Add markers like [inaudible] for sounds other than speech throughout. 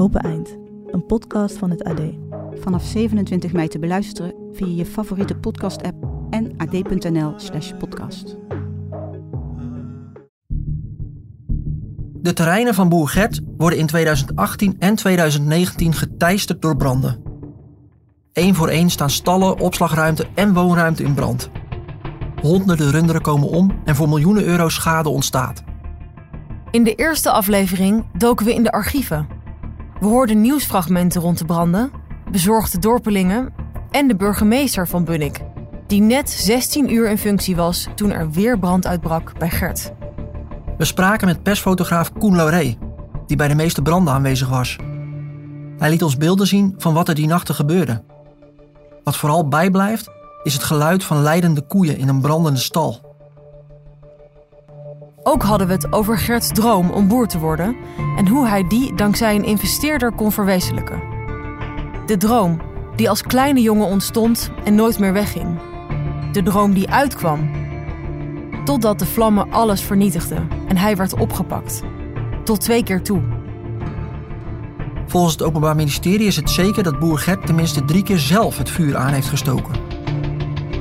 Open Eind, een podcast van het AD. Vanaf 27 mei te beluisteren via je favoriete podcast-app en ad.nl/slash podcast. De terreinen van Boer Gert worden in 2018 en 2019 geteisterd door branden. Eén voor één staan stallen, opslagruimte en woonruimte in brand. Honderden runderen komen om en voor miljoenen euro schade ontstaat. In de eerste aflevering doken we in de archieven. We hoorden nieuwsfragmenten rond de branden, bezorgde dorpelingen en de burgemeester van Bunnik, die net 16 uur in functie was toen er weer brand uitbrak bij Gert. We spraken met persfotograaf Koen Lauré, die bij de meeste branden aanwezig was. Hij liet ons beelden zien van wat er die nachten gebeurde. Wat vooral bijblijft, is het geluid van leidende koeien in een brandende stal. Ook hadden we het over Gerts droom om boer te worden en hoe hij die dankzij een investeerder kon verwezenlijken. De droom die als kleine jongen ontstond en nooit meer wegging. De droom die uitkwam. Totdat de vlammen alles vernietigden en hij werd opgepakt. Tot twee keer toe. Volgens het Openbaar Ministerie is het zeker dat boer Gert tenminste drie keer zelf het vuur aan heeft gestoken.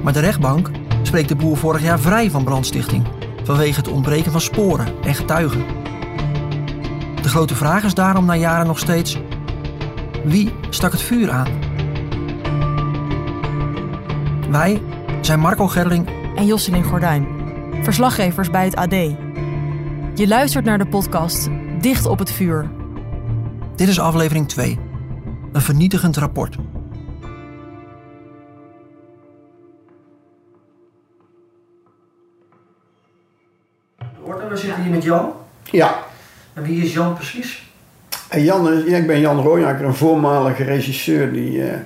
Maar de rechtbank spreekt de boer vorig jaar vrij van brandstichting vanwege het ontbreken van sporen en getuigen. De grote vraag is daarom na jaren nog steeds: wie stak het vuur aan? Wij zijn Marco Gerling En Josselin Gordijn, verslaggevers bij het AD. Je luistert naar de podcast Dicht op het vuur. Dit is aflevering 2. Een vernietigend rapport. Met Jan. Ja, En wie is Jan precies? en Jan, is- ja, ik ben Jan Rooijakker, een voormalige regisseur die eh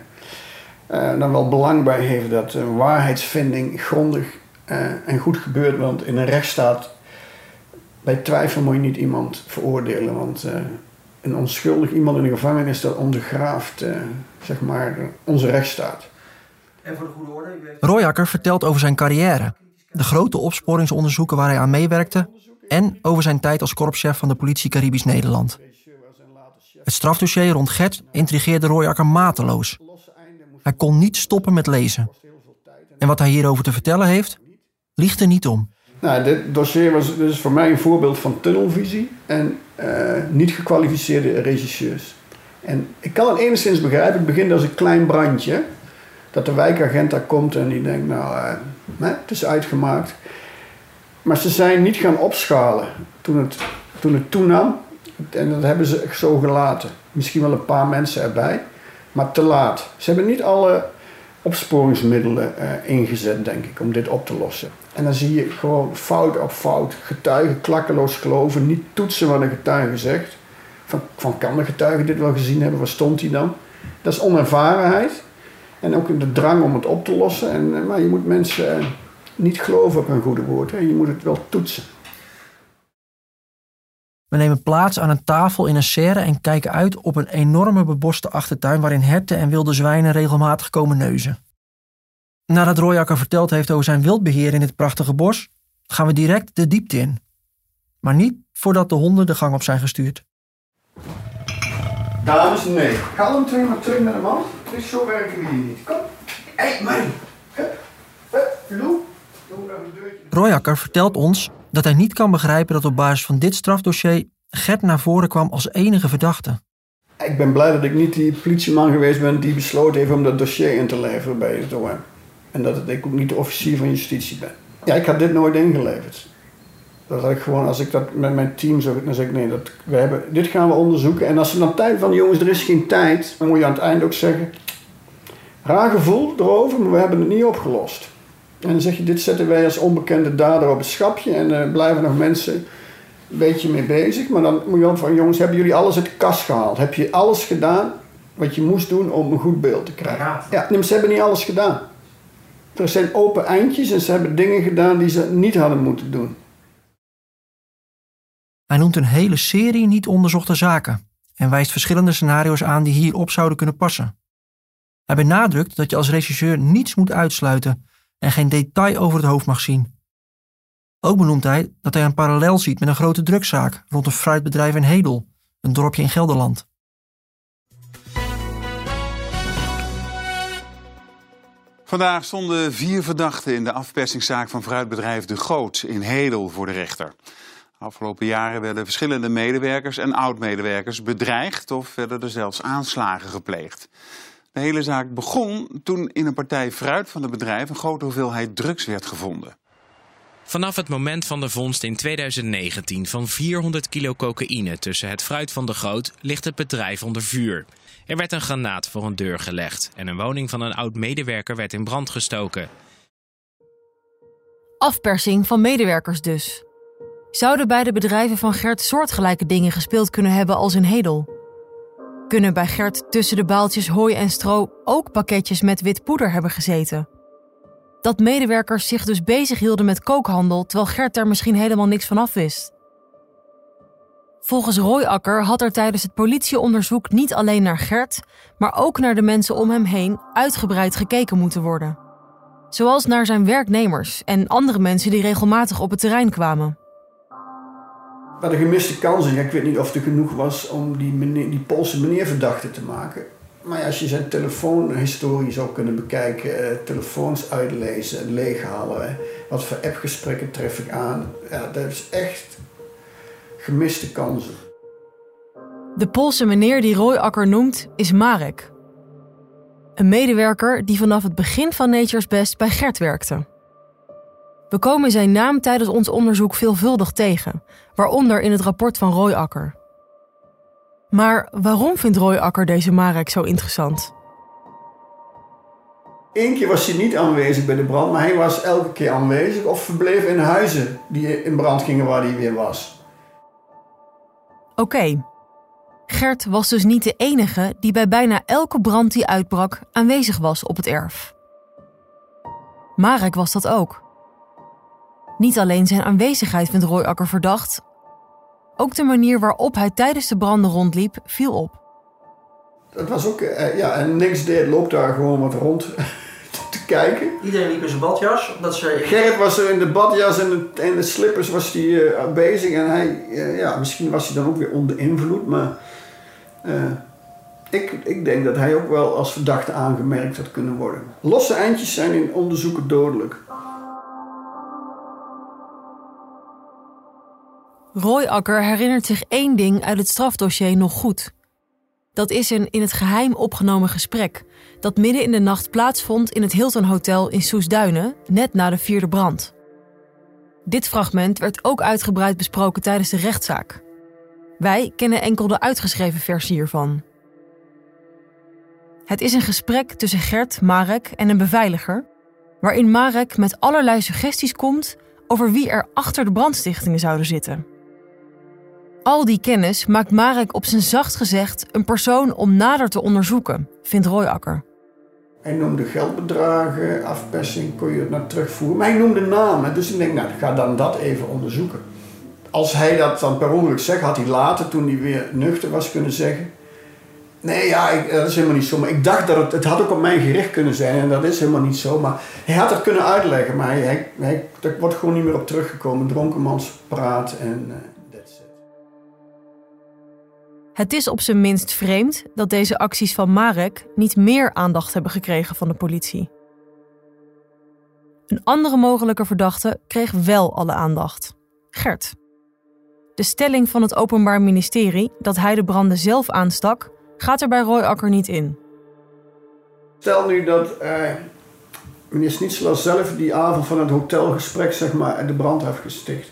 eh, daar wel belang bij heeft dat een waarheidsvinding grondig eh, en goed gebeurt. Want in een rechtsstaat, bij twijfel moet je niet iemand veroordelen. Want eh, een onschuldig iemand in de gevangenis, dat ondergraaft eh, zeg maar, onze rechtsstaat. En voor de goede orde, Royakker vertelt over zijn carrière, de grote opsporingsonderzoeken waar hij aan meewerkte en over zijn tijd als korpschef van de politie Caribisch Nederland. Het strafdossier rond Gert intrigeerde Royakker mateloos. Hij kon niet stoppen met lezen. En wat hij hierover te vertellen heeft, liegt er niet om. Nou, dit dossier was dus voor mij een voorbeeld van tunnelvisie en eh, niet gekwalificeerde regisseurs. En ik kan het enigszins begrijpen, het begint als een klein brandje. Dat de wijkagent daar komt en die denkt, nou, eh, het is uitgemaakt. Maar ze zijn niet gaan opschalen toen het, toen het toenam. En dat hebben ze zo gelaten. Misschien wel een paar mensen erbij, maar te laat. Ze hebben niet alle opsporingsmiddelen eh, ingezet, denk ik, om dit op te lossen. En dan zie je gewoon fout op fout. Getuigen klakkeloos geloven, niet toetsen wat een getuige zegt. Van, van kan de getuige dit wel gezien hebben, waar stond hij dan? Dat is onervarenheid. En ook de drang om het op te lossen. En, eh, maar je moet mensen eh, niet geloven op hun goede woord. Hè. Je moet het wel toetsen. We nemen plaats aan een tafel in een serre en kijken uit op een enorme beboste achtertuin waarin herten en wilde zwijnen regelmatig komen neuzen. Nadat Royakker verteld heeft over zijn wildbeheer in dit prachtige bos, gaan we direct de diepte in. Maar niet voordat de honden de gang op zijn gestuurd. Dames, nee. Kalm twee maar terug naar de man. Dus zo werken we hier niet. Kom. Hé, hey, man. Hup. Hup. Lou. Royakker vertelt ons dat hij niet kan begrijpen dat op basis van dit strafdossier Gert naar voren kwam als enige verdachte. Ik ben blij dat ik niet die politieman geweest ben die besloten heeft om dat dossier in te leveren bij het OM. En dat ik ook niet de officier van justitie ben. Ja, ik had dit nooit ingeleverd. Dat had ik gewoon, als ik dat met mijn team zou, dan zeg ik nee, dat, we hebben, dit gaan we onderzoeken. En als ze dan tijd van, jongens, er is geen tijd, dan moet je aan het eind ook zeggen, raar gevoel erover, maar we hebben het niet opgelost. En dan zeg je, dit zetten wij als onbekende dader op het schapje en er blijven nog mensen een beetje mee bezig. Maar dan moet je ook van, jongens, hebben jullie alles uit de kast gehaald? Heb je alles gedaan wat je moest doen om een goed beeld te krijgen? Ja. Ja, ze hebben niet alles gedaan. Er zijn open eindjes en ze hebben dingen gedaan die ze niet hadden moeten doen. Hij noemt een hele serie niet onderzochte zaken en wijst verschillende scenario's aan die hierop zouden kunnen passen. Hij benadrukt dat je als regisseur niets moet uitsluiten en geen detail over het hoofd mag zien. Ook benoemt hij dat hij een parallel ziet met een grote drugzaak rond een fruitbedrijf in Hedel, een dorpje in Gelderland. Vandaag stonden vier verdachten in de afpersingszaak van fruitbedrijf De Goot in Hedel voor de rechter. Afgelopen jaren werden verschillende medewerkers en oud-medewerkers bedreigd of werden er zelfs aanslagen gepleegd. De hele zaak begon toen in een partij fruit van het bedrijf een grote hoeveelheid drugs werd gevonden. Vanaf het moment van de vondst in 2019 van 400 kilo cocaïne tussen het fruit van de Groot ligt het bedrijf onder vuur. Er werd een granaat voor een deur gelegd en een woning van een oud-medewerker werd in brand gestoken. Afpersing van medewerkers dus. Zouden bij de bedrijven van Gert soortgelijke dingen gespeeld kunnen hebben als in Hedel? Kunnen bij Gert tussen de baaltjes hooi en stro ook pakketjes met wit poeder hebben gezeten? Dat medewerkers zich dus bezig hielden met kookhandel terwijl Gert daar misschien helemaal niks van af wist. Volgens Royakker had er tijdens het politieonderzoek niet alleen naar Gert, maar ook naar de mensen om hem heen uitgebreid gekeken moeten worden. Zoals naar zijn werknemers en andere mensen die regelmatig op het terrein kwamen. Maar de gemiste kansen, ik weet niet of er genoeg was om die, meneer, die Poolse meneer verdachte te maken. Maar als je zijn telefoonhistorie zou kunnen bekijken, eh, telefoons uitlezen en leeghalen, wat voor appgesprekken tref ik aan, ja, dat is echt gemiste kansen. De Poolse meneer die Royakker noemt is Marek. Een medewerker die vanaf het begin van Nature's Best bij Gert werkte. We komen zijn naam tijdens ons onderzoek veelvuldig tegen, waaronder in het rapport van Royakker. Maar waarom vindt Royakker deze Marek zo interessant? Eén keer was hij niet aanwezig bij de brand, maar hij was elke keer aanwezig of verbleef in huizen die in brand gingen waar hij weer was. Oké. Gert was dus niet de enige die bij bijna elke brand die uitbrak aanwezig was op het erf. Marek was dat ook. Niet alleen zijn aanwezigheid vindt Royakker verdacht, ook de manier waarop hij tijdens de branden rondliep viel op. Dat was ook, eh, ja, en niks deed, loopt daar gewoon wat rond [laughs] te kijken. Iedereen liep in zijn badjas, omdat ze... Gerrit was er in de badjas en de, en de slippers was hij eh, bezig en hij, eh, ja, misschien was hij dan ook weer onder invloed, maar eh, ik, ik denk dat hij ook wel als verdachte aangemerkt had kunnen worden. Losse eindjes zijn in onderzoeken dodelijk. Royakker herinnert zich één ding uit het strafdossier nog goed. Dat is een in het geheim opgenomen gesprek dat midden in de nacht plaatsvond in het Hilton Hotel in Soesduinen, net na de vierde brand. Dit fragment werd ook uitgebreid besproken tijdens de rechtszaak. Wij kennen enkel de uitgeschreven versie hiervan. Het is een gesprek tussen Gert, Marek en een beveiliger, waarin Marek met allerlei suggesties komt over wie er achter de brandstichtingen zouden zitten. Al die kennis maakt Marek op zijn zacht gezegd een persoon om nader te onderzoeken, vindt Royakker. Hij noemde geldbedragen, afpersing, kon je het naar terugvoeren. Maar hij noemde namen, dus ik denk, nou, ga dan dat even onderzoeken. Als hij dat dan per ongeluk zegt, had hij later, toen hij weer nuchter was, kunnen zeggen... Nee, ja, ik, dat is helemaal niet zo. Maar ik dacht dat het, het had ook op mijn gericht kunnen zijn en dat is helemaal niet zo. Maar hij had het kunnen uitleggen, maar hij, hij, er wordt gewoon niet meer op teruggekomen. Dronkenmanspraat en it. Het is op zijn minst vreemd dat deze acties van Marek niet meer aandacht hebben gekregen van de politie. Een andere mogelijke verdachte kreeg wel alle aandacht: Gert. De stelling van het Openbaar Ministerie dat hij de branden zelf aanstak, gaat er bij Royakker niet in. Stel nu dat uh, meneer Snitselaar zelf die avond van het hotelgesprek zeg maar, de brand heeft gesticht.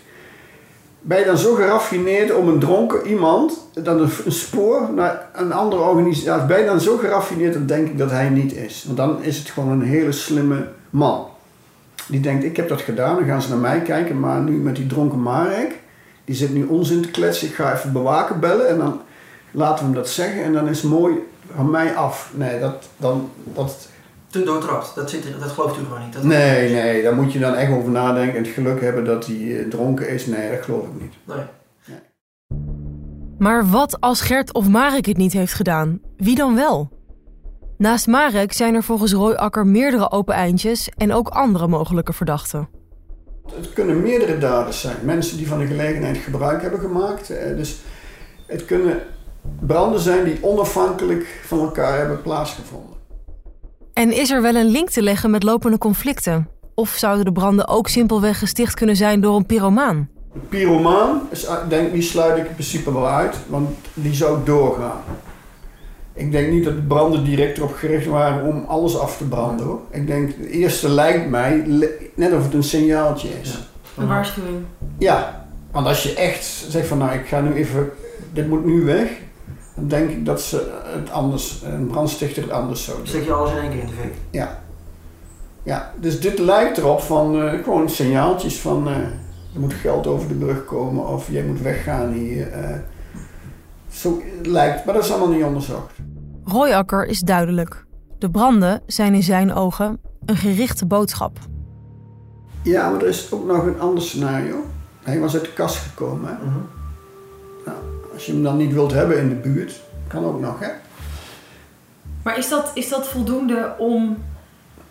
Ben je dan zo geraffineerd om een dronken iemand, dan een, spoor naar een andere organisatie, ben je dan zo geraffineerd, dan denk ik dat hij niet is. Want dan is het gewoon een hele slimme man. Die denkt, ik heb dat gedaan, dan gaan ze naar mij kijken, maar nu met die dronken Marek, die zit nu onzin te kletsen. Ik ga even bewaken bellen en dan laten we hem dat zeggen. En dan is mooi van mij af. Nee, dat, dan, dat, Te doortrapt, dat, zit er, dat gelooft u gewoon niet. Dat nee, nee, daar moet je dan echt over nadenken. En het geluk hebben dat hij eh, dronken is. Nee, dat geloof ik niet. Nee. Maar wat als Gert of Marek het niet heeft gedaan? Wie dan wel? Naast Marek zijn er volgens Roy Akker meerdere open eindjes en ook andere mogelijke verdachten. Het kunnen meerdere daders zijn. Mensen die van de gelegenheid gebruik hebben gemaakt. Eh, Dus het kunnen branden zijn die onafhankelijk van elkaar hebben plaatsgevonden. En is er wel een link te leggen met lopende conflicten? Of zouden de branden ook simpelweg gesticht kunnen zijn door een pyromaan? De pyromaan, is, uh, denk, die sluit ik in principe wel uit, want die zou doorgaan. Ik denk niet dat de branden direct erop gericht waren om alles af te branden hoor. Ik denk, de eerste lijkt mij net of het een signaaltje is. Een waarschuwing. Ja, want als je echt zegt van nou ik ga nu even, dit moet nu weg. Dan denk ik dat ze het anders, een brandstichter het anders zou doen. Steek je alles in één keer in de fik. Ja. Ja, dus dit lijkt erop van eh, gewoon signaaltjes van eh, er moet geld over de brug komen of jij moet weggaan hier. eh. zo lijkt, maar dat is allemaal niet onderzocht. Roy Akker is duidelijk. De branden zijn in zijn ogen een gerichte boodschap. Ja, maar er is ook nog een ander scenario. Hij was uit de kast gekomen. Hè? nou, als je hem dan niet wilt hebben in de buurt, kan ook nog hè. Maar is dat, is dat voldoende om,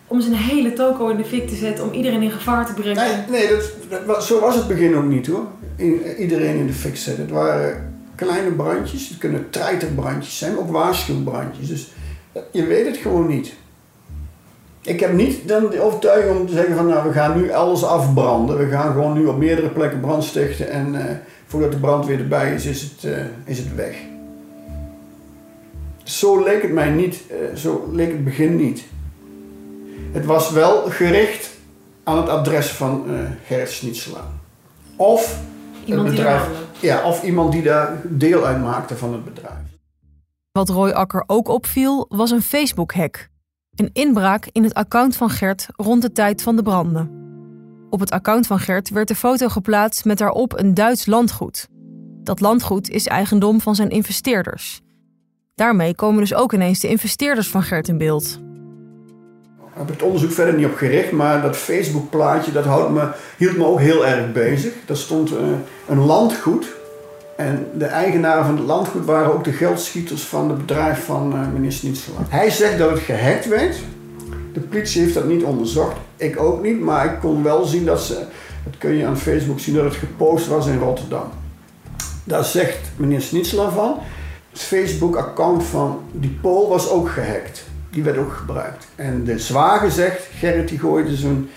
om zijn hele toko in de fik te zetten, om iedereen in gevaar te brengen? Nee, nee dat, zo was het begin ook niet hoor. In, iedereen in de fik zetten. Het waren kleine brandjes, het kunnen treiterbrandjes zijn, ook waarschuwbrandjes. Dus eh, je weet het gewoon niet. Ik heb niet dan de overtuiging om te zeggen van nou we gaan nu alles afbranden. We gaan gewoon nu op meerdere plekken brand stichten en eh, voordat de brand weer erbij is, is het, eh, is het weg. Zo leek het mij niet, eh, zo leek het begin niet. Het was wel gericht aan het adres van eh Gerrit. Of Iemand het die bedrijf, ja, of iemand die daar deel uit maakte van het bedrijf. Wat Roy Akker ook opviel, was een Facebook-hack. Een inbraak in het account van Gert rond de tijd van de branden. Op het account van Gert werd de foto geplaatst met daarop een Duits landgoed. Dat landgoed is eigendom van zijn investeerders. Daarmee komen dus ook ineens de investeerders van Gert in beeld. Daar heb ik het onderzoek verder niet op gericht, maar dat Facebook plaatje dat houdt me, hield me ook heel erg bezig. Daar stond eh, een landgoed en de eigenaren van het landgoed waren ook de geldschieters van het bedrijf van eh, meneer Snitsela. Hij zegt dat het gehackt werd. De politie heeft dat niet onderzocht, ik ook niet, maar ik kon wel zien dat ze, dat kun je aan Facebook zien, dat het gepost was in Rotterdam. Daar zegt meneer Snitsela van. Het Facebook-account van die Pool was ook gehackt. Die werd ook gebruikt. En de zwager zegt, Gerrit die gooide zijn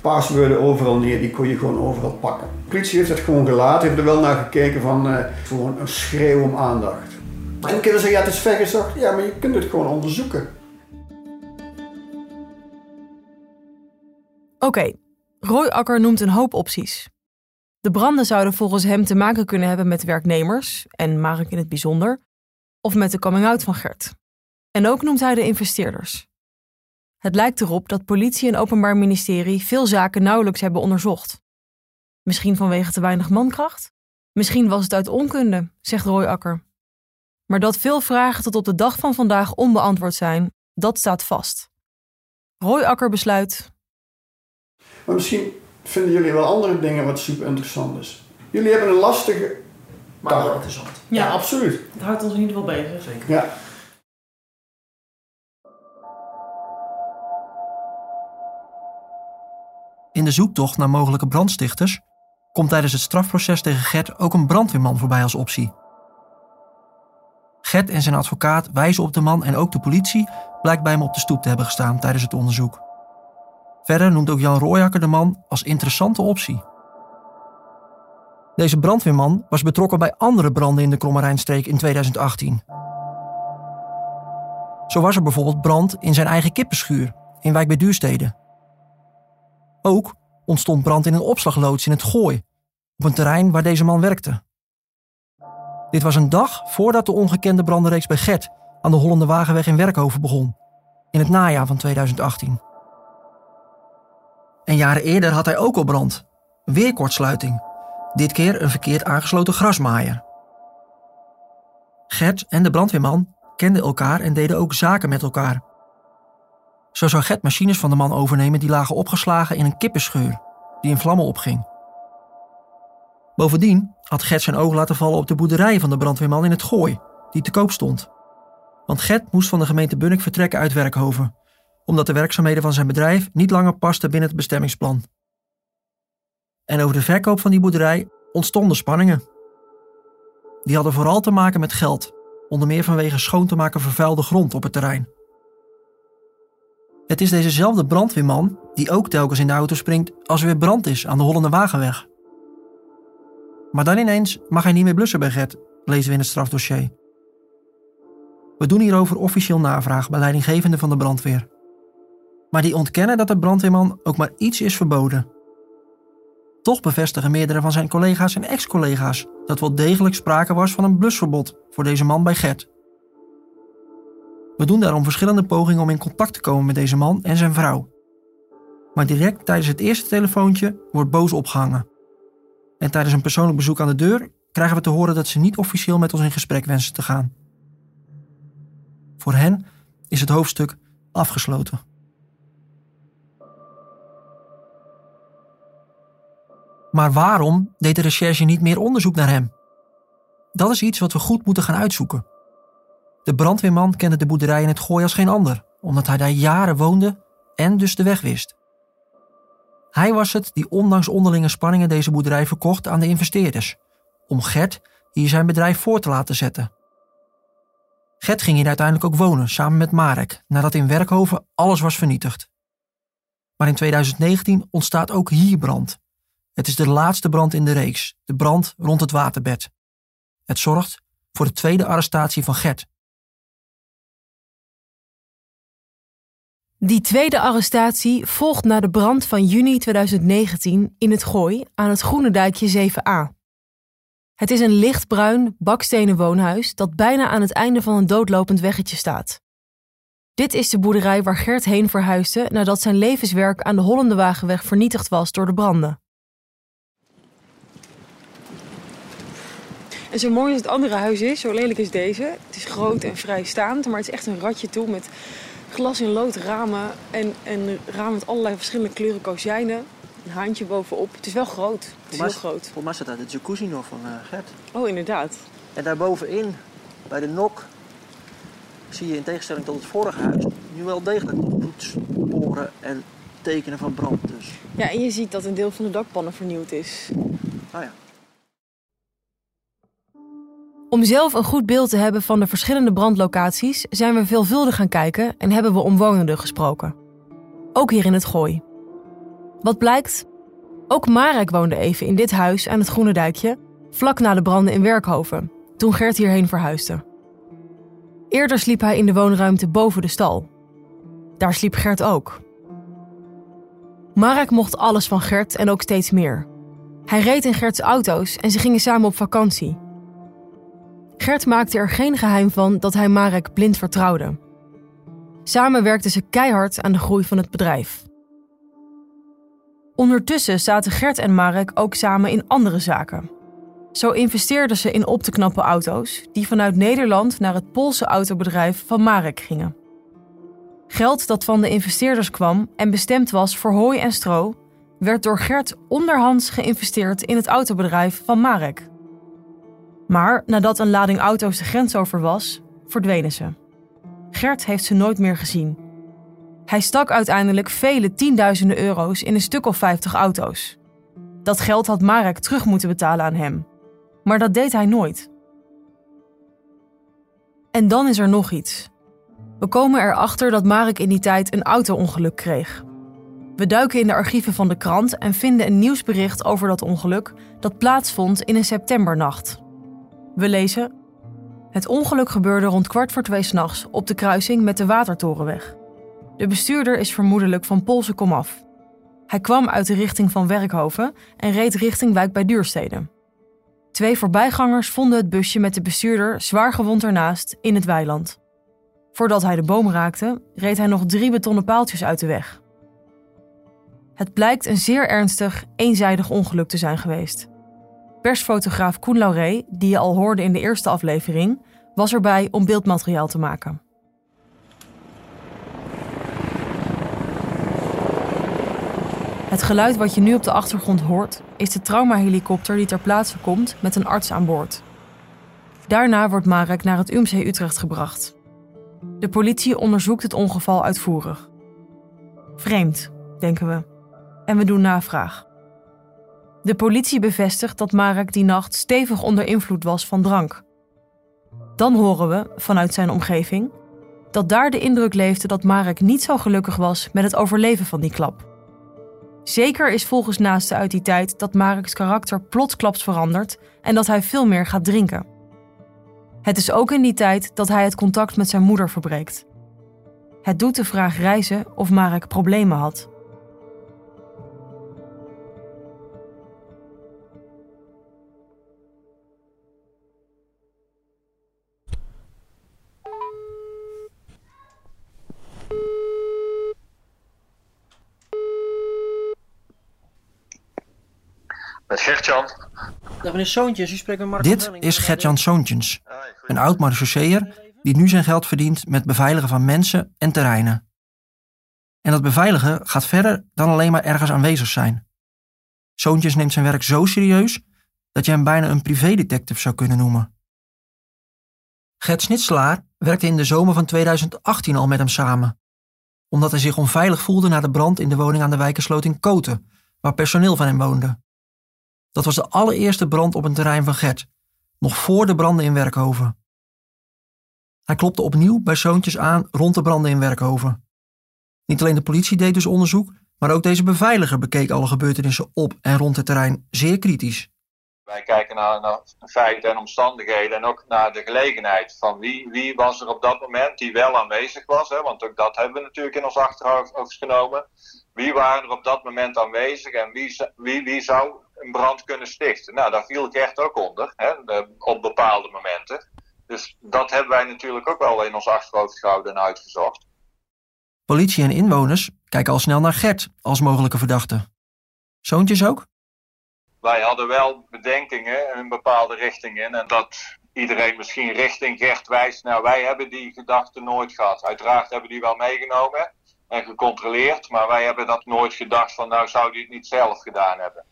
paswoorden overal neer, die kon je gewoon overal pakken. De politie heeft dat gewoon gelaten, heeft er wel naar gekeken van eh, gewoon een schreeuw om aandacht. En dan kunnen zeggen, ja het is vergezocht. Ja, maar je kunt het gewoon onderzoeken. Oké, Roy Akker noemt een hoop opties. De branden zouden volgens hem te maken kunnen hebben met werknemers, en Marek in het bijzonder, of met de coming-out van Gert. En ook noemt hij de investeerders. Het lijkt erop dat politie en openbaar ministerie veel zaken nauwelijks hebben onderzocht. Misschien vanwege te weinig mankracht? Misschien was het uit onkunde, zegt Roy Akker. Maar dat veel vragen tot op de dag van vandaag onbeantwoord zijn, dat staat vast. Roy Akker besluit Maar misschien vinden jullie wel andere dingen wat super interessant is. Jullie hebben een lastige... Maar wel interessant. Ja, absoluut. Het houdt ons in ieder geval bezig. Zeker. Ja. In de zoektocht naar mogelijke brandstichters komt tijdens het strafproces tegen Gert ook een brandweerman voorbij als optie. Gert en zijn advocaat wijzen op de man en ook de politie blijkt bij hem op de stoep te hebben gestaan tijdens het onderzoek. Verder noemt ook Jan Rooijakker de man als interessante optie. Deze brandweerman was betrokken bij andere branden in de Krommerijnstreek in 2018. Zo was er bijvoorbeeld brand in zijn eigen kippenschuur in Wijk bij Duurstede. Ook ontstond brand in een opslagloods in het Gooi, op een terrein waar deze man werkte. Dit was een dag voordat de ongekende brandenreeks bij Gert aan de Hollende Wagenweg in Werkhoven begon, in het najaar van 2018. En jaren eerder had hij ook al brand, weer kortsluiting, Dit keer een verkeerd aangesloten grasmaaier. Gert en de brandweerman kenden elkaar en deden ook zaken met elkaar. Zo zou Gert machines van de man overnemen die lagen opgeslagen in een kippenschuur die in vlammen opging. Bovendien had Gert zijn oog laten vallen op de boerderij van de brandweerman in het Gooi, die te koop stond. Want Gert moest van de gemeente Bunnik vertrekken uit Werkhoven, omdat de werkzaamheden van zijn bedrijf niet langer pasten binnen het bestemmingsplan. En over de verkoop van die boerderij ontstonden spanningen. Die hadden vooral te maken met geld, onder meer vanwege schoon te maken vervuilde grond op het terrein. Het is dezezelfde brandweerman die ook telkens in de auto springt als er weer brand is aan de Hollende Wagenweg. Maar dan ineens mag hij niet meer blussen bij Gert, lezen we in het strafdossier. We doen hierover officieel navraag bij leidinggevende van de brandweer. Maar die ontkennen dat de brandweerman ook maar iets is verboden. Toch bevestigen meerdere van zijn collega's en ex-collega's dat wel degelijk sprake was van een blusverbod voor deze man bij Gert. We doen daarom verschillende pogingen om in contact te komen met deze man en zijn vrouw. Maar direct tijdens het eerste telefoontje wordt boos opgehangen. En tijdens een persoonlijk bezoek aan de deur krijgen we te horen dat ze niet officieel met ons in gesprek wensen te gaan. Voor hen is het hoofdstuk afgesloten. Maar waarom deed de recherche niet meer onderzoek naar hem? Dat is iets wat we goed moeten gaan uitzoeken. De brandweerman kende de boerderij in het Gooi als geen ander, omdat hij daar jaren woonde en dus de weg wist. Hij was het die ondanks onderlinge spanningen deze boerderij verkocht aan de investeerders, om Gert hier zijn bedrijf voor te laten zetten. Gert ging hier uiteindelijk ook wonen, samen met Marek, nadat in Werkhoven alles was vernietigd. Maar in 2019 ontstaat ook hier brand. Het is de laatste brand in de reeks, de brand rond het waterbed. Het zorgt voor de tweede arrestatie van Gert. Die tweede arrestatie volgt na de brand van juni 2019 in het Gooi aan het Groene Dijkje 7a. Het is een lichtbruin bakstenen woonhuis dat bijna aan het einde van een doodlopend weggetje staat. Dit is de boerderij waar Gert heen verhuisde nadat zijn levenswerk aan de Hollende Wagenweg vernietigd was door de branden. En zo mooi als het andere huis is, zo lelijk is deze. Het is groot en vrijstaand, maar het is echt een ratje toe met glas in lood ramen en, en ramen met allerlei verschillende kleuren kozijnen. Een haantje bovenop. Het is wel groot. Het is heel groot. Voor mij staat daar de jacuzzi nog van uh, Gert. Oh, inderdaad. En daarbovenin, bij de nok, zie je in tegenstelling tot het vorige huis nu wel degelijk bloedsporen en tekenen van brand. Dus. Ja, en je ziet dat een deel van de dakpannen vernieuwd is. Oh ja. Om zelf een goed beeld te hebben van de verschillende brandlocaties zijn we veelvuldig gaan kijken en hebben we omwonenden gesproken. Ook hier in het Gooi. Wat blijkt? Ook Marek woonde even in dit huis aan het Groene Dijkje, vlak na de branden in Werkhoven, toen Gert hierheen verhuisde. Eerder sliep hij in de woonruimte boven de stal. Daar sliep Gert ook. Marek mocht alles van Gert en ook steeds meer. Hij reed in Gerts auto's en ze gingen samen op vakantie. Gert maakte er geen geheim van dat hij Marek blind vertrouwde. Samen werkten ze keihard aan de groei van het bedrijf. Ondertussen zaten Gert en Marek ook samen in andere zaken. Zo investeerden ze in op te knappen auto's die vanuit Nederland naar het Poolse autobedrijf van Marek gingen. Geld dat van de investeerders kwam en bestemd was voor hooi en stro, werd door Gert onderhands geïnvesteerd in het autobedrijf van Marek. Maar nadat een lading auto's de grens over was, verdwenen ze. Gert heeft ze nooit meer gezien. Hij stak uiteindelijk vele tienduizenden euro's in een stuk of vijftig auto's. Dat geld had Marek terug moeten betalen aan hem. Maar dat deed hij nooit. En dan is er nog iets. We komen erachter dat Marek in die tijd een auto-ongeluk kreeg. We duiken in de archieven van de krant en vinden een nieuwsbericht over dat ongeluk dat plaatsvond in een septembernacht. We lezen: Het ongeluk gebeurde rond kwart voor twee s'nachts op de kruising met de Watertorenweg. De bestuurder is vermoedelijk van Poolse komaf. Hij kwam uit de richting van Werkhoven en reed richting Wijk bij Duurstede. Twee voorbijgangers vonden het busje met de bestuurder zwaar gewond ernaast in het weiland. Voordat hij de boom raakte, reed hij nog drie betonnen paaltjes uit de weg. Het blijkt een zeer ernstig, eenzijdig ongeluk te zijn geweest. Persfotograaf Koen Lauré, die je al hoorde in de eerste aflevering, was erbij om beeldmateriaal te maken. Het geluid wat je nu op de achtergrond hoort, is de traumahelikopter die ter plaatse komt met een arts aan boord. Daarna wordt Marek naar het UMC Utrecht gebracht. De politie onderzoekt het ongeval uitvoerig. Vreemd, denken we. En we doen navraag. De politie bevestigt dat Marek die nacht stevig onder invloed was van drank. Dan horen we, vanuit zijn omgeving, dat daar de indruk leefde dat Marek niet zo gelukkig was met het overleven van die klap. Zeker is volgens naasten uit die tijd dat Marek's karakter plotsklaps verandert en dat hij veel meer gaat drinken. Het is ook in die tijd dat hij het contact met zijn moeder verbreekt. Het doet de vraag reizen of Marek problemen had. Met Gertjan. Dag meneer Soontjes, u spreekt met Mark Dit is Gertjan Soontjens, een oud marechausseer die nu zijn geld verdient met beveiligen van mensen en terreinen. En dat beveiligen gaat verder dan alleen maar ergens aanwezig zijn. Soontjes neemt zijn werk zo serieus dat je hem bijna een privédetective zou kunnen noemen. Gert Snitselaar werkte in de zomer van 2018 al met hem samen, omdat hij zich onveilig voelde na de brand in de woning aan de Wijkersloot in Koten, waar personeel van hem woonde. Dat was de allereerste brand op een terrein van Gert, nog voor de branden in Werkhoven. Hij klopte opnieuw bij zoontjes aan rond de branden in Werkhoven. Niet alleen de politie deed dus onderzoek, maar ook deze beveiliger bekeek alle gebeurtenissen op en rond het terrein zeer kritisch. Wij kijken naar, naar feiten en omstandigheden en ook naar de gelegenheid van wie, wie was er op dat moment die wel aanwezig was. Hè? Want ook dat hebben we natuurlijk in ons achterhoofd genomen. Wie waren er op dat moment aanwezig en wie, wie, wie zou een brand kunnen stichten? Nou, daar viel Gert ook onder, hè? op bepaalde momenten. Dus dat hebben wij natuurlijk ook wel in ons achterhoofd gehouden en uitgezocht. Politie en inwoners kijken al snel naar Gert als mogelijke verdachte. Zoontjes ook? Wij hadden wel bedenkingen in een bepaalde richting in. En dat iedereen misschien richting Gert wijst. Nou, wij hebben die gedachte nooit gehad. Uiteraard hebben die wel meegenomen en gecontroleerd. Maar wij hebben dat nooit gedacht van nou zou die het niet zelf gedaan hebben.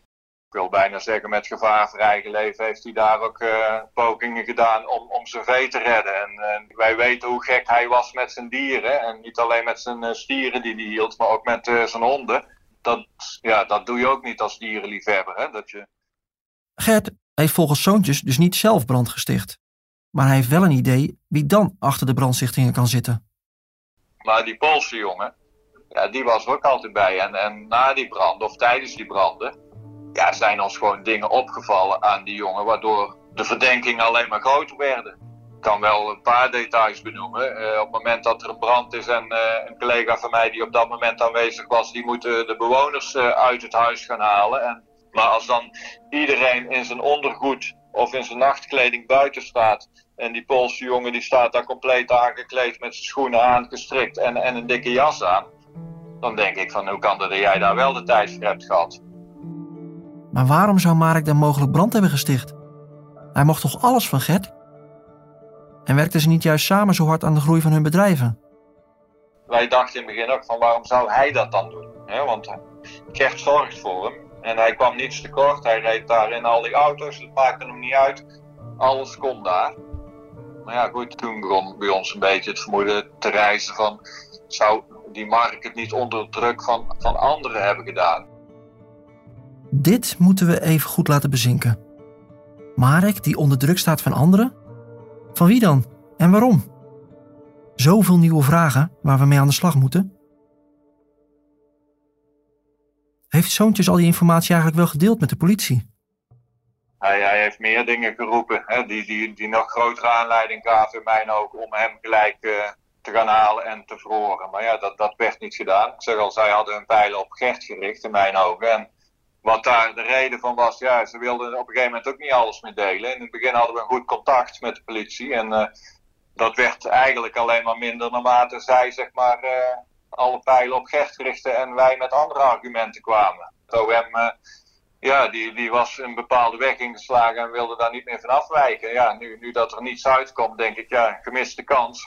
Ik wil bijna zeggen met gevaar voor eigen leven heeft hij daar ook uh, pogingen gedaan om, om zijn vee te redden. En, en, wij weten hoe gek hij was met zijn dieren. En niet alleen met zijn uh, stieren die hij hield, maar ook met zijn honden. Dat, ja, dat doe je ook niet als dierenliefhebber. Hè? Dat je... Gert heeft volgens Zoontjes dus niet zelf brand gesticht. Maar hij heeft wel een idee wie dan achter de brandstichtingen kan zitten. Maar die Poolse jongen, ja, die was er ook altijd bij. En, en na die branden, of tijdens die branden, ja, zijn ons gewoon dingen opgevallen aan die jongen, waardoor de verdenkingen alleen maar groter werden. Ik kan wel een paar details benoemen. Uh, op het moment dat er een brand is en uh, een collega van mij die op dat moment aanwezig was, die moet de bewoners uh, uit het huis gaan halen. En, maar als dan iedereen in zijn ondergoed of in zijn nachtkleding buiten staat en die Poolse jongen die staat daar compleet aangekleed met zijn schoenen aangestrikt en, en een dikke jas aan, dan denk ik van hoe kan dat jij daar wel de tijd voor hebt gehad? Maar waarom zou Marek dan mogelijk brand hebben gesticht? Hij mocht toch alles van Gert? En werkten ze niet juist samen zo hard aan de groei van hun bedrijven? Wij dachten in het begin ook van waarom zou hij dat dan doen? want Gert zorgt voor hem en hij kwam niets tekort. Hij reed daar in al die auto's, het maakte hem niet uit. Alles kon daar. Maar ja, goed, toen begon bij ons een beetje het vermoeden te reizen van... zou die Mark het niet onder druk van, van anderen hebben gedaan? Dit moeten we even goed laten bezinken. Marek die onder druk staat van anderen? Van wie dan? En waarom? Zoveel nieuwe vragen waar we mee aan de slag moeten. Heeft Zoontjes al die informatie eigenlijk wel gedeeld met de politie? Hij, hij heeft meer dingen geroepen hè, die, die, die nog grotere aanleiding gaven in mijn ogen om hem gelijk uh, te gaan halen en te verhoren. Maar ja, dat, dat werd niet gedaan. Ik zeg al, zij hadden hun pijlen op Gert gericht in mijn ogen. En wat daar de reden van was, ja, ze wilden op een gegeven moment ook niet alles meer delen. In het begin hadden we een goed contact met de politie. En uh, dat werd eigenlijk alleen maar minder naarmate zij, zeg maar, uh, alle pijlen op Gert richtten en wij met andere argumenten kwamen. Het OM uh, ja, die, die was een bepaalde weg ingeslagen en wilde daar niet meer van afwijken. Ja, nu, nu dat er niets uitkomt, denk ik, ja, gemiste kans.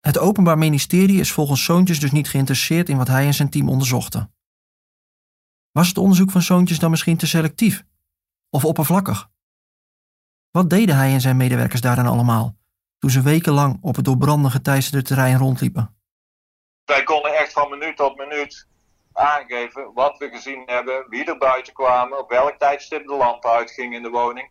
Het Openbaar Ministerie is volgens Zoontjes dus niet geïnteresseerd in wat hij en zijn team onderzochten. Was het onderzoek van Zoontjes dan misschien te selectief? Of oppervlakkig? Wat deden hij en zijn medewerkers daar dan allemaal, toen ze wekenlang op het door branden geteisterde terrein rondliepen? Wij konden echt van minuut tot minuut aangeven wat we gezien hebben, wie er buiten kwamen, op welk tijdstip de lamp uitging in de woning.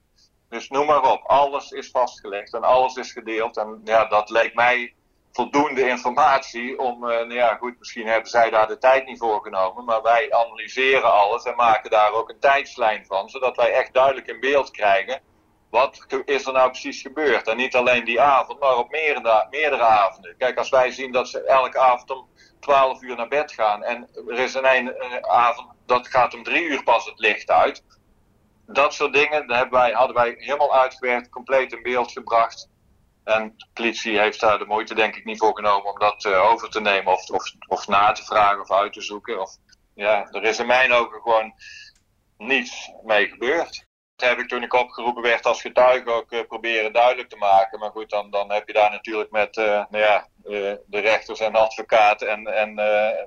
Dus noem maar op, alles is vastgelegd en alles is gedeeld. En ja, dat leek mij voldoende informatie om, uh, nou ja goed, misschien hebben zij daar de tijd niet voor genomen, maar wij analyseren alles en maken daar ook een tijdslijn van, zodat wij echt duidelijk in beeld krijgen wat is er nou precies gebeurd. En niet alleen die avond, maar op meerdere, meerdere avonden. Kijk, als wij zien dat ze elke avond om 12 uur naar bed gaan en er is een, avond dat gaat om 3 uur pas het licht uit. Dat soort dingen dat hebben wij, hadden wij helemaal uitgewerkt, compleet in beeld gebracht. En de politie heeft daar de moeite denk ik niet voor genomen om dat uh, over te nemen of, of, of na te vragen of uit te zoeken. Of, ja, er is in mijn ogen gewoon niets mee gebeurd. Dat heb ik toen ik opgeroepen werd als getuige ook uh, proberen duidelijk te maken. Maar goed, dan, dan heb je daar natuurlijk met uh, nou ja, uh, de rechters en de advocaat en, en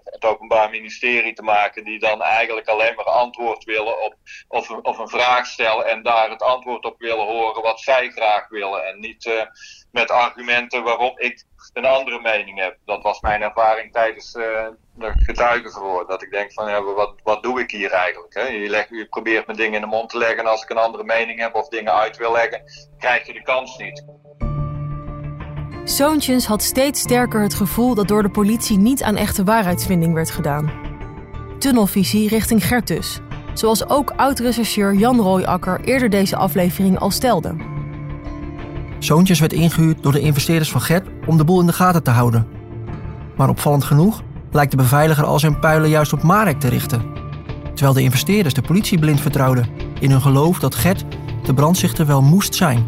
het Openbaar Ministerie te maken. Die dan eigenlijk alleen maar antwoord willen op of, of een vraag stellen en daar het antwoord op willen horen wat zij graag willen. En niet met argumenten waarom ik een andere mening heb. Dat was mijn ervaring tijdens de getuigenverhoor. Dat ik denk van ja, wat, wat doe ik hier eigenlijk? Hè? Je, leg, je probeert me dingen in de mond te leggen en als ik een andere mening heb of dingen uit wil leggen, krijg je de kans niet. Zoontjens had steeds sterker het gevoel dat door de politie niet aan echte waarheidsvinding werd gedaan. Tunnelvisie richting Gert dus, zoals ook oud-rechercheur Jan Rooijakker eerder deze aflevering al stelde. Zoontjes werd ingehuurd door de investeerders van Gert om de boel in de gaten te houden. Maar opvallend genoeg lijkt de beveiliger al zijn puilen juist op Marek te richten. Terwijl de investeerders de politie blind vertrouwden in hun geloof dat Gert de brandzichter wel moest zijn.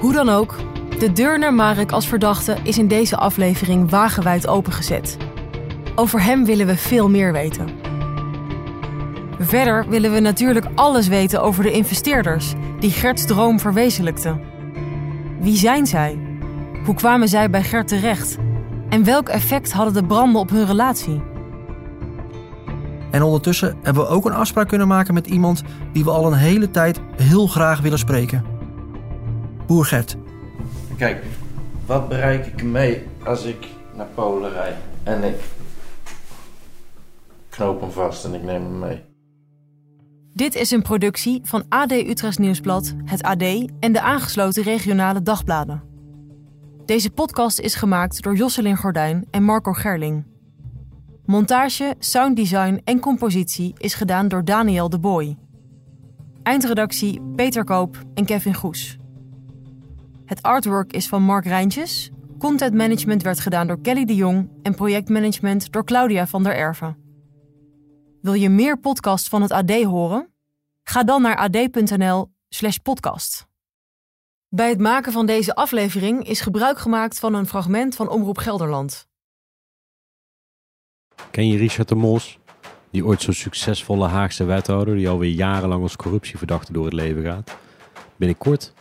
Hoe dan ook, de deur naar Marek als verdachte is in deze aflevering wagenwijd opengezet. Over hem willen we veel meer weten. Verder willen we natuurlijk alles weten over de investeerders die Gerts droom verwezenlijkten. Wie zijn zij? Hoe kwamen zij bij Gert terecht? En welk effect hadden de branden op hun relatie? En ondertussen hebben we ook een afspraak kunnen maken met iemand die we al een hele tijd heel graag willen spreken. Boer Gert. Kijk, wat bereik ik mee als ik naar Polen rijd en ik knoop hem vast en ik neem hem mee? Dit is een productie van AD Utrecht Nieuwsblad, het AD en de aangesloten regionale dagbladen. Deze podcast is gemaakt door Josselin Gordijn en Marco Gerling. Montage, sounddesign en compositie is gedaan door Daniel de Boy. Eindredactie Peter Koop en Kevin Goes. Het artwork is van Mark Rijntjes. Content management werd gedaan door Kelly de Jong en projectmanagement door Claudia van der Erven. Wil je meer podcasts van het AD horen? Ga dan naar ad.nl/podcast. Bij het maken van deze aflevering is gebruik gemaakt van een fragment van Omroep Gelderland. Ken je Richard de Mos? Die ooit zo'n succesvolle Haagse wethouder die alweer jarenlang als corruptieverdachte door het leven gaat. Binnenkort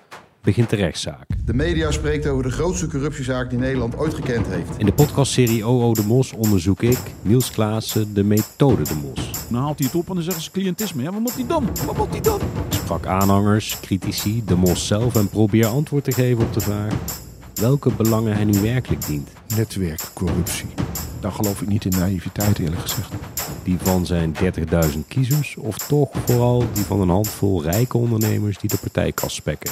begint de rechtszaak. De media spreekt over de grootste corruptiezaak die Nederland ooit gekend heeft. In de podcastserie OO de Mos onderzoek ik, Niels Klaassen, de methode de Mos. Dan haalt hij het op en dan zeggen ze cliëntisme. Ja, wat moet hij dan? Wat moet hij dan? Sprak aanhangers, critici, de Mos zelf en probeer antwoord te geven op de vraag welke belangen hij nu werkelijk dient. Netwerkcorruptie. Daar geloof ik niet in naïviteit eerlijk gezegd. Die van zijn 30.000 kiezers of toch vooral die van een handvol rijke ondernemers die de partijkas spekken.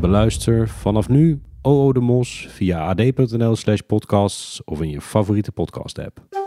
Beluister vanaf nu OO de Mos via ad.nl slash podcasts of in je favoriete podcast app.